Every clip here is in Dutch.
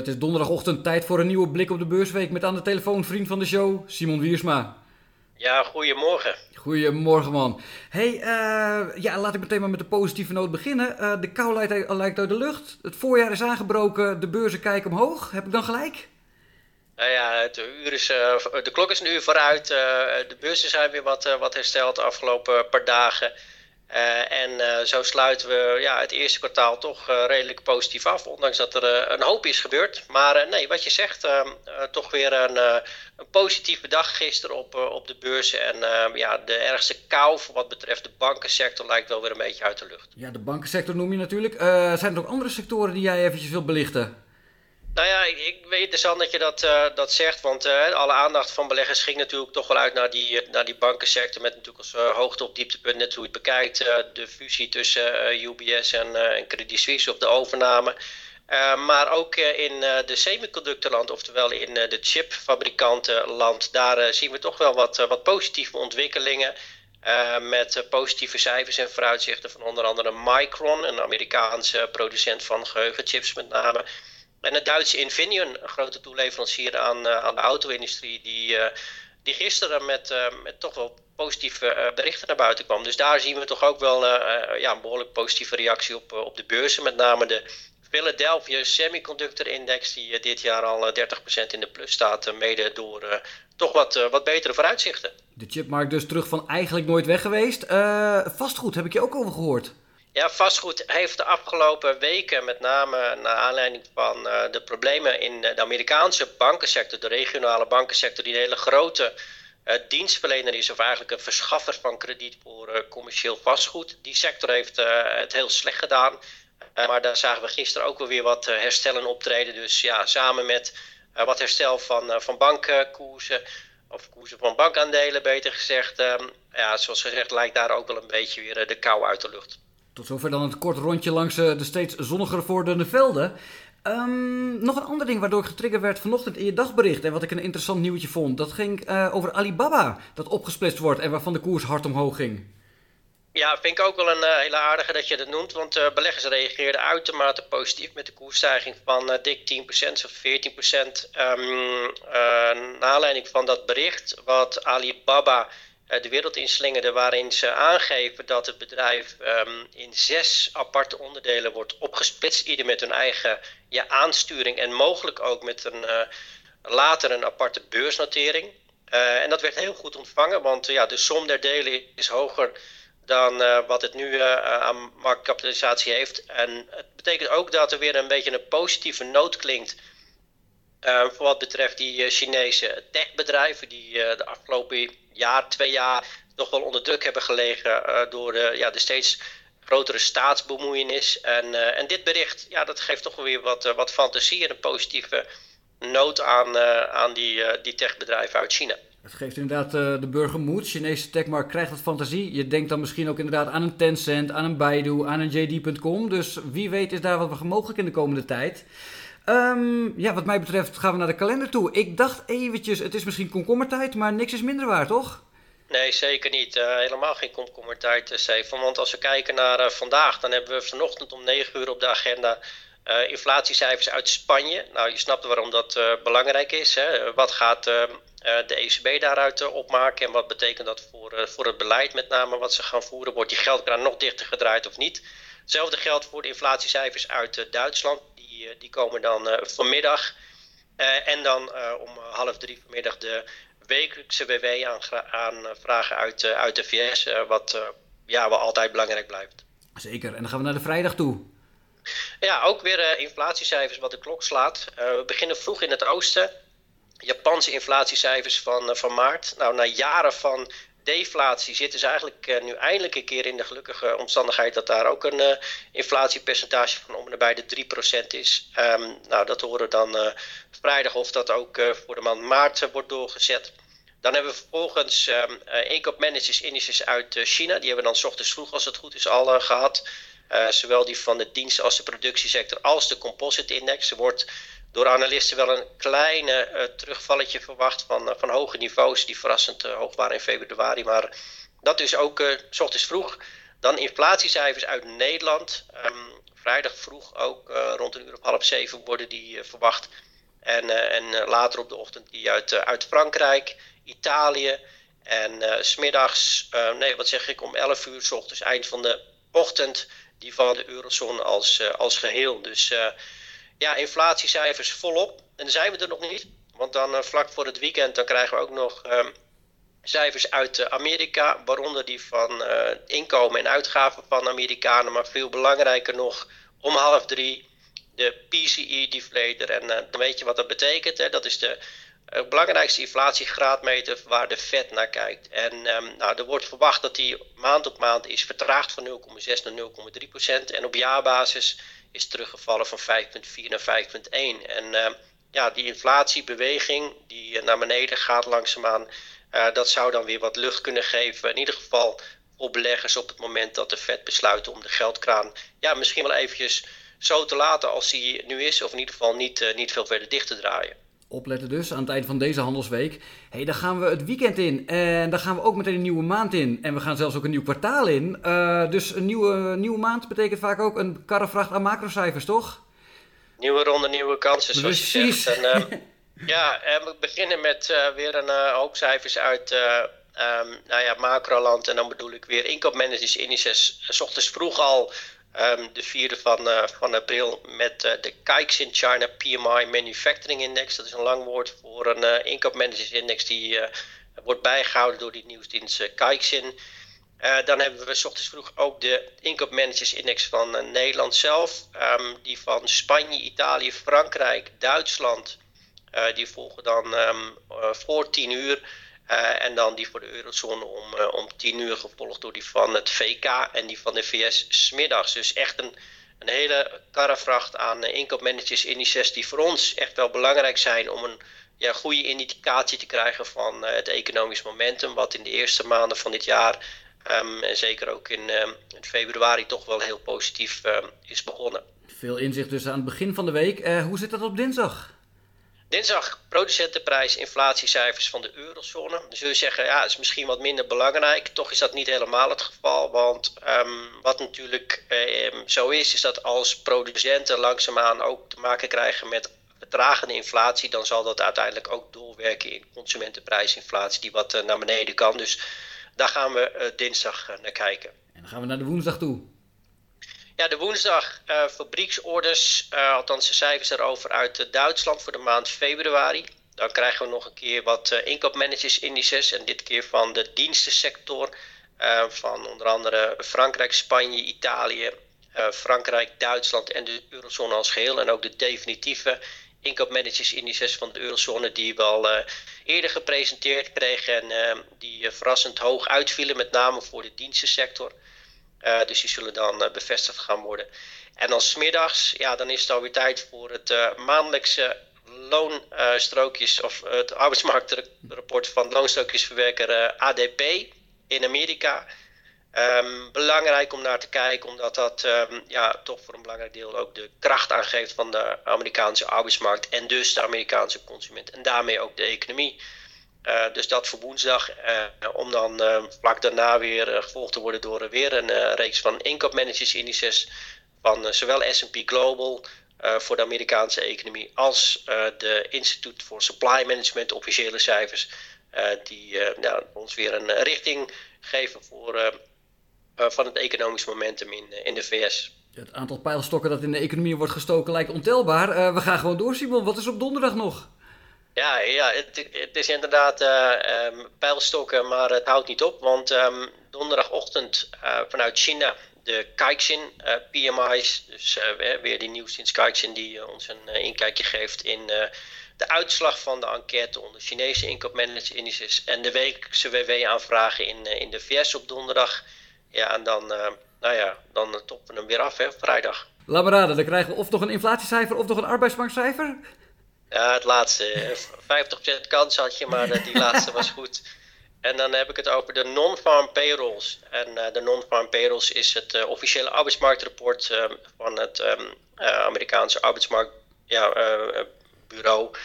het is donderdagochtend tijd voor een nieuwe blik op de beursweek met aan de telefoon vriend van de show, Simon Wiersma. Ja, goedemorgen. Goedemorgen man. Hey, uh, ja, laat ik meteen maar met de positieve noot beginnen. Uh, de kou lijkt, lijkt uit de lucht. Het voorjaar is aangebroken, de beurzen kijken omhoog. Heb ik dan gelijk? Nou ja, de, uur is, de klok is een uur vooruit. de beurzen zijn weer wat, wat hersteld de afgelopen paar dagen. Uh, en uh, zo sluiten we ja, het eerste kwartaal toch uh, redelijk positief af, ondanks dat er een hoop is gebeurd. Maar nee, wat je zegt, ehm, toch weer een, een, positieve dag gisteren op, op de beurzen. En ehm, ja, de ergste kou voor wat betreft de bankensector lijkt wel weer een beetje uit de lucht. Ja, de bankensector noem je natuurlijk. zijn er ook andere sectoren die jij eventjes wilt belichten? Nou ja, ik, weet interessant dat je dat, uh, dat zegt, want uh, alle aandacht van beleggers ging natuurlijk toch wel uit naar die, naar die bankensector. Met natuurlijk als hoogte op dieptepunt, net hoe je het bekijkt, de fusie tussen UBS en, en Credit Suisse of de overname. maar ook in de semiconductorland, oftewel in de chipfabrikantenland, daar zien we toch wel wat, wat positieve ontwikkelingen. met positieve cijfers en vooruitzichten van onder andere Micron, een Amerikaanse producent van geheugenchips met name. En het Duitse Infineon, een grote toeleverancier aan, uh, aan de auto-industrie, die, uh, die gisteren met, uh, met toch wel positieve berichten naar buiten kwam. Dus daar zien we toch ook wel ja, een behoorlijk positieve reactie op, op de beurzen. Met name de Philadelphia Semiconductor Index, die dit jaar al 30% in de plus staat, mede door toch wat, wat betere vooruitzichten. De chipmarkt dus terug van eigenlijk nooit weg geweest. vastgoed heb ik je ook over gehoord. Ja, vastgoed heeft de afgelopen weken, met name naar aanleiding van uh, de problemen in de Amerikaanse bankensector, de regionale bankensector, die een hele grote uh, dienstverlener is, of eigenlijk een verschaffer van krediet voor uh, commercieel vastgoed. Die sector heeft het heel slecht gedaan. maar daar zagen we gisteren ook wel weer wat herstellen optreden. Dus ja, samen met wat herstel van, van bankkoersen, of koersen van bankaandelen beter gezegd. Ehm, ja, zoals gezegd lijkt daar ook wel een beetje weer de kou uit de lucht. Tot zover dan het kort rondje langs eh, de steeds zonniger wordende velden. Um, nog een ander ding waardoor ik getriggerd werd vanochtend in je dagbericht en wat ik een interessant nieuwtje vond. Dat ging uh, over Alibaba, dat opgesplitst wordt en waarvan de koers hard omhoog ging. Ja, vind ik ook wel een uh, hele aardige dat je dat noemt, want beleggers reageerden uitermate positief met de koersstijging van dik 10% of 14%. Um, naar aanleiding van dat bericht wat Alibaba eh, de wereld inslingerde, waarin ze aangeven dat het bedrijf um, in zes aparte onderdelen wordt opgesplitst, ieder met hun eigen ja, aansturing en mogelijk ook met een uh, later een aparte beursnotering. Uh, en dat werd heel goed ontvangen, want ja, de som der delen is hoger dan wat het nu aan marktkapitalisatie heeft. En het betekent ook dat er weer een beetje een positieve noot klinkt voor wat betreft die Chinese techbedrijven die de afgelopen jaar, twee jaar toch wel onder druk hebben gelegen uh, door de, ja, de steeds grotere staatsbemoeienis. En, uh, en dit bericht, ja, dat geeft toch wel weer wat, wat fantasie en een positieve noot aan, aan die, die techbedrijven uit China. Het geeft inderdaad de burger moed. Chinese techmarkt krijgt wat fantasie. Je denkt dan misschien ook inderdaad aan een Tencent, aan een Baidu, aan een JD.com. Dus wie weet is daar wat mogelijk in de komende tijd. Um, ja, wat mij betreft gaan we naar de kalender toe. Ik dacht eventjes, het is misschien komkommertijd, maar niks is minder waar, toch? Nee, zeker niet. Uh, helemaal geen komkommertijd, uh, Stefan. Want als we kijken naar uh, vandaag, dan hebben we vanochtend om 9 uur op de agenda inflatiecijfers uit Spanje. Nou, je snapt waarom dat belangrijk is. Hè? Wat gaat de ECB daaruit opmaken en wat betekent dat voor, voor het beleid, met name wat ze gaan voeren? Wordt die geldkraan nog dichter gedraaid of niet? Hetzelfde geldt voor de inflatiecijfers uit Duitsland die, eh, die komen dan eh, vanmiddag. Eh, en dan om half drie vanmiddag de wekelijkse WW-aanvragen uit, uit de VS, wat ja, wel altijd belangrijk blijft. Zeker, en dan gaan we naar de vrijdag toe. Ja, ook weer inflatiecijfers wat de klok slaat. we beginnen vroeg in het oosten. Japanse inflatiecijfers van, van maart. Nou, na jaren van deflatie zitten ze eigenlijk uh, nu eindelijk een keer in de gelukkige omstandigheid dat daar ook een uh, inflatiepercentage van om en bij de 3% is. Um, nou, dat horen dan uh, vrijdag of dat ook voor de maand maart wordt doorgezet. Dan hebben we vervolgens um, inkoopmanagers indices uit China. Die hebben we dan s ochtends vroeg, als het goed is, al gehad. zowel die van de dienst- als de productiesector als de composite index. Er wordt door analisten wel een kleine uh, terugvalletje verwacht van, uh, van hoge niveaus die verrassend uh, hoog waren in februari. Maar dat is ook s ochtends vroeg. Dan inflatiecijfers uit Nederland. Um, vrijdag vroeg ook rond een uur of half zeven worden die verwacht. En, en later op de ochtend die uit, uit Frankrijk, Italië. En smiddags, nee wat zeg ik, om 11 uur s ochtends, eind van de ochtend, die van de eurozone als, als geheel. Dus ja, inflatiecijfers volop. En dan zijn we er nog niet. Want dan vlak voor het weekend dan krijgen we ook nog ehm, cijfers uit Amerika, waaronder die van uh, inkomen en uitgaven van Amerikanen, maar veel belangrijker nog om half drie de PCE-deflator. En dan weet je wat dat betekent. Hè? Dat is de belangrijkste inflatiegraadmeter waar de Fed naar kijkt. En um, nou, er wordt verwacht dat die maand op maand is vertraagd van 0,6 naar 0,3 procent. En op jaarbasis is teruggevallen van 5,4 naar 5,1. En uh, ja, die inflatiebeweging die naar beneden gaat langzaamaan uh, dat zou dan weer wat lucht kunnen geven. In ieder geval voor beleggers op het moment dat de Fed besluit om de geldkraan ja, misschien wel eventjes zo te laten als die nu is. Of in ieder geval niet, uh, niet veel verder dicht te draaien. Opletten dus aan het eind van deze handelsweek. hey, dan gaan we het weekend in. En dan gaan we ook meteen een nieuwe maand in. En we gaan zelfs ook een nieuw kwartaal in. Uh, dus een nieuwe, nieuwe maand betekent vaak ook een karrevracht aan macrocijfers, toch? Nieuwe ronde, nieuwe kansen, zoals Precies. je zegt. En, Ja, en we beginnen met uh, weer een uh, hoop cijfers uit um, nou ja, macroland. En dan bedoel ik weer inkoopmanagers indices. S ochtends vroeg al um, de vierde van, van april met de Kaiksin China PMI Manufacturing Index. Dat is een lang woord voor een inkoopmanagers index die wordt bijgehouden door die nieuwsdienst Kaiksin. dan hebben we s ochtends vroeg ook de inkoopmanagers index van Nederland zelf. Um, die van Spanje, Italië, Frankrijk, Duitsland... Eh, die volgen dan um, voor 10 uur. Uh, en dan die voor de eurozone om, uh, om 10 uur, gevolgd door die van het VK en die van de VS smiddags. Dus echt een, een hele karrevracht aan uh, inkoopmanagers indices die voor ons echt wel belangrijk zijn om een ja, goede indicatie te krijgen van het economisch momentum, wat in de eerste maanden van dit jaar um, en zeker ook um, in, februari toch wel heel positief is begonnen. Veel inzicht dus aan het begin van de week. hoe zit dat op dinsdag? Dinsdag producentenprijs inflatiecijfers van de eurozone. Zul je zeggen, ja, is misschien wat minder belangrijk. Toch is dat niet helemaal het geval. Want um, wat natuurlijk um, zo is, is dat als producenten langzaamaan ook te maken krijgen met vertragende inflatie, dan zal dat uiteindelijk ook doorwerken in consumentenprijsinflatie, die wat uh, naar beneden kan. Dus daar gaan we uh, dinsdag uh, naar kijken. En dan gaan we naar de woensdag toe. Ja, de woensdag uh, fabrieksorders, uh, althans de cijfers daarover uit uh, Duitsland voor de maand februari. Dan krijgen we nog een keer wat inkoopmanagersindices en dit keer van de dienstensector. van onder andere Frankrijk, Spanje, Italië, Frankrijk, Duitsland en de eurozone als geheel. En ook de definitieve inkoopmanagersindices van de eurozone die we al eerder gepresenteerd kregen en die verrassend hoog uitvielen, met name voor de dienstensector. Uh, dus die zullen dan uh, bevestigd gaan worden. En dan smiddags, ja, dan is het alweer tijd voor het uh, maandelijkse loonstrookjes of het arbeidsmarktrapport van loonstrookjesverwerker ADP in Amerika. Um, belangrijk om naar te kijken, omdat dat um, ja, toch voor een belangrijk deel ook de kracht aangeeft van de Amerikaanse arbeidsmarkt en dus de Amerikaanse consument en daarmee ook de economie. Uh, dus dat voor woensdag. Uh, om dan uh, vlak daarna weer gevolgd te worden door weer een reeks van inkoopmanagersindices van zowel S&P Global voor de Amerikaanse economie als de Institute for Supply Management officiële cijfers. die nou, ons weer een richting geven voor, van het economisch momentum in, in de VS. Het aantal pijlstokken dat in de economie wordt gestoken lijkt ontelbaar. we gaan gewoon door, Simon. Wat is op donderdag nog? Ja, ja het, het is inderdaad uh, pijlstokken, maar het houdt niet op. Want um, donderdagochtend uh, vanuit China de Kaiksin uh, PMI's, dus weer die nieuwsdienst Kaiksin die ons een inkijkje geeft in de uitslag van de enquête onder Chinese inkoopmanagersindices en de wekelijkse WW-aanvragen in, in de VS op donderdag. Ja, en dan, nou ja, dan toppen we hem weer af, hè, vrijdag. Laat dan krijgen we of nog een inflatiecijfer of nog een arbeidsmarktcijfer? Ja, het laatste. 50% kans had je, maar die laatste was goed. En dan heb ik het over de non-farm payrolls. En uh, de non-farm payrolls is het uh, officiële arbeidsmarktrapport uh, van het um, Amerikaanse arbeidsmarktbureau.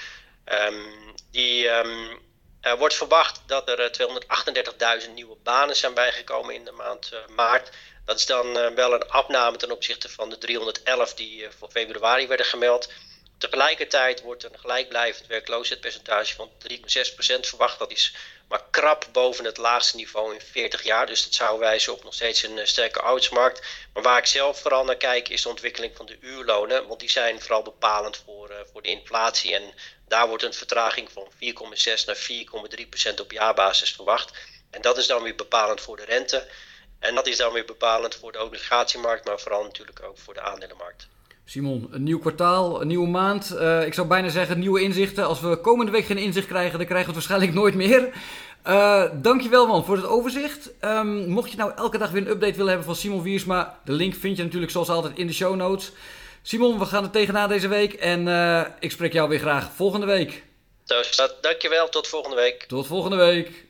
Ja, um, die um, wordt verwacht dat er 238.000 nieuwe banen zijn bijgekomen in de maand maart. Dat is dan wel een afname ten opzichte van de 311 die voor februari werden gemeld. Tegelijkertijd wordt een gelijkblijvend werkloosheidspercentage van 3,6% verwacht. Dat is maar krap boven het laagste niveau in 40 jaar. Dus dat zou wijzen op nog steeds een eh, sterke arbeidsmarkt. Maar waar ik zelf vooral naar kijk is de ontwikkeling van de uurlonen. Want die zijn vooral bepalend voor, uh, voor de inflatie. En daar wordt een vertraging van 4,6 naar 4,3% op jaarbasis verwacht. En dat is dan weer bepalend voor de rente. En dat is dan weer bepalend voor de obligatiemarkt, maar vooral natuurlijk ook voor de aandelenmarkt. Simon, een nieuw kwartaal, een nieuwe maand. Uh, ik zou bijna zeggen nieuwe inzichten. Als we komende week geen inzicht krijgen, dan krijgen we het waarschijnlijk nooit meer. Uh, dankjewel man voor het overzicht. Um, mocht je nou elke dag weer een update willen hebben van Simon Wiersma, de link vind je natuurlijk zoals altijd in de show notes. Simon, we gaan er tegenaan deze week en uh, ik spreek jou weer graag volgende week. Zo, dankjewel, tot volgende week. Tot volgende week.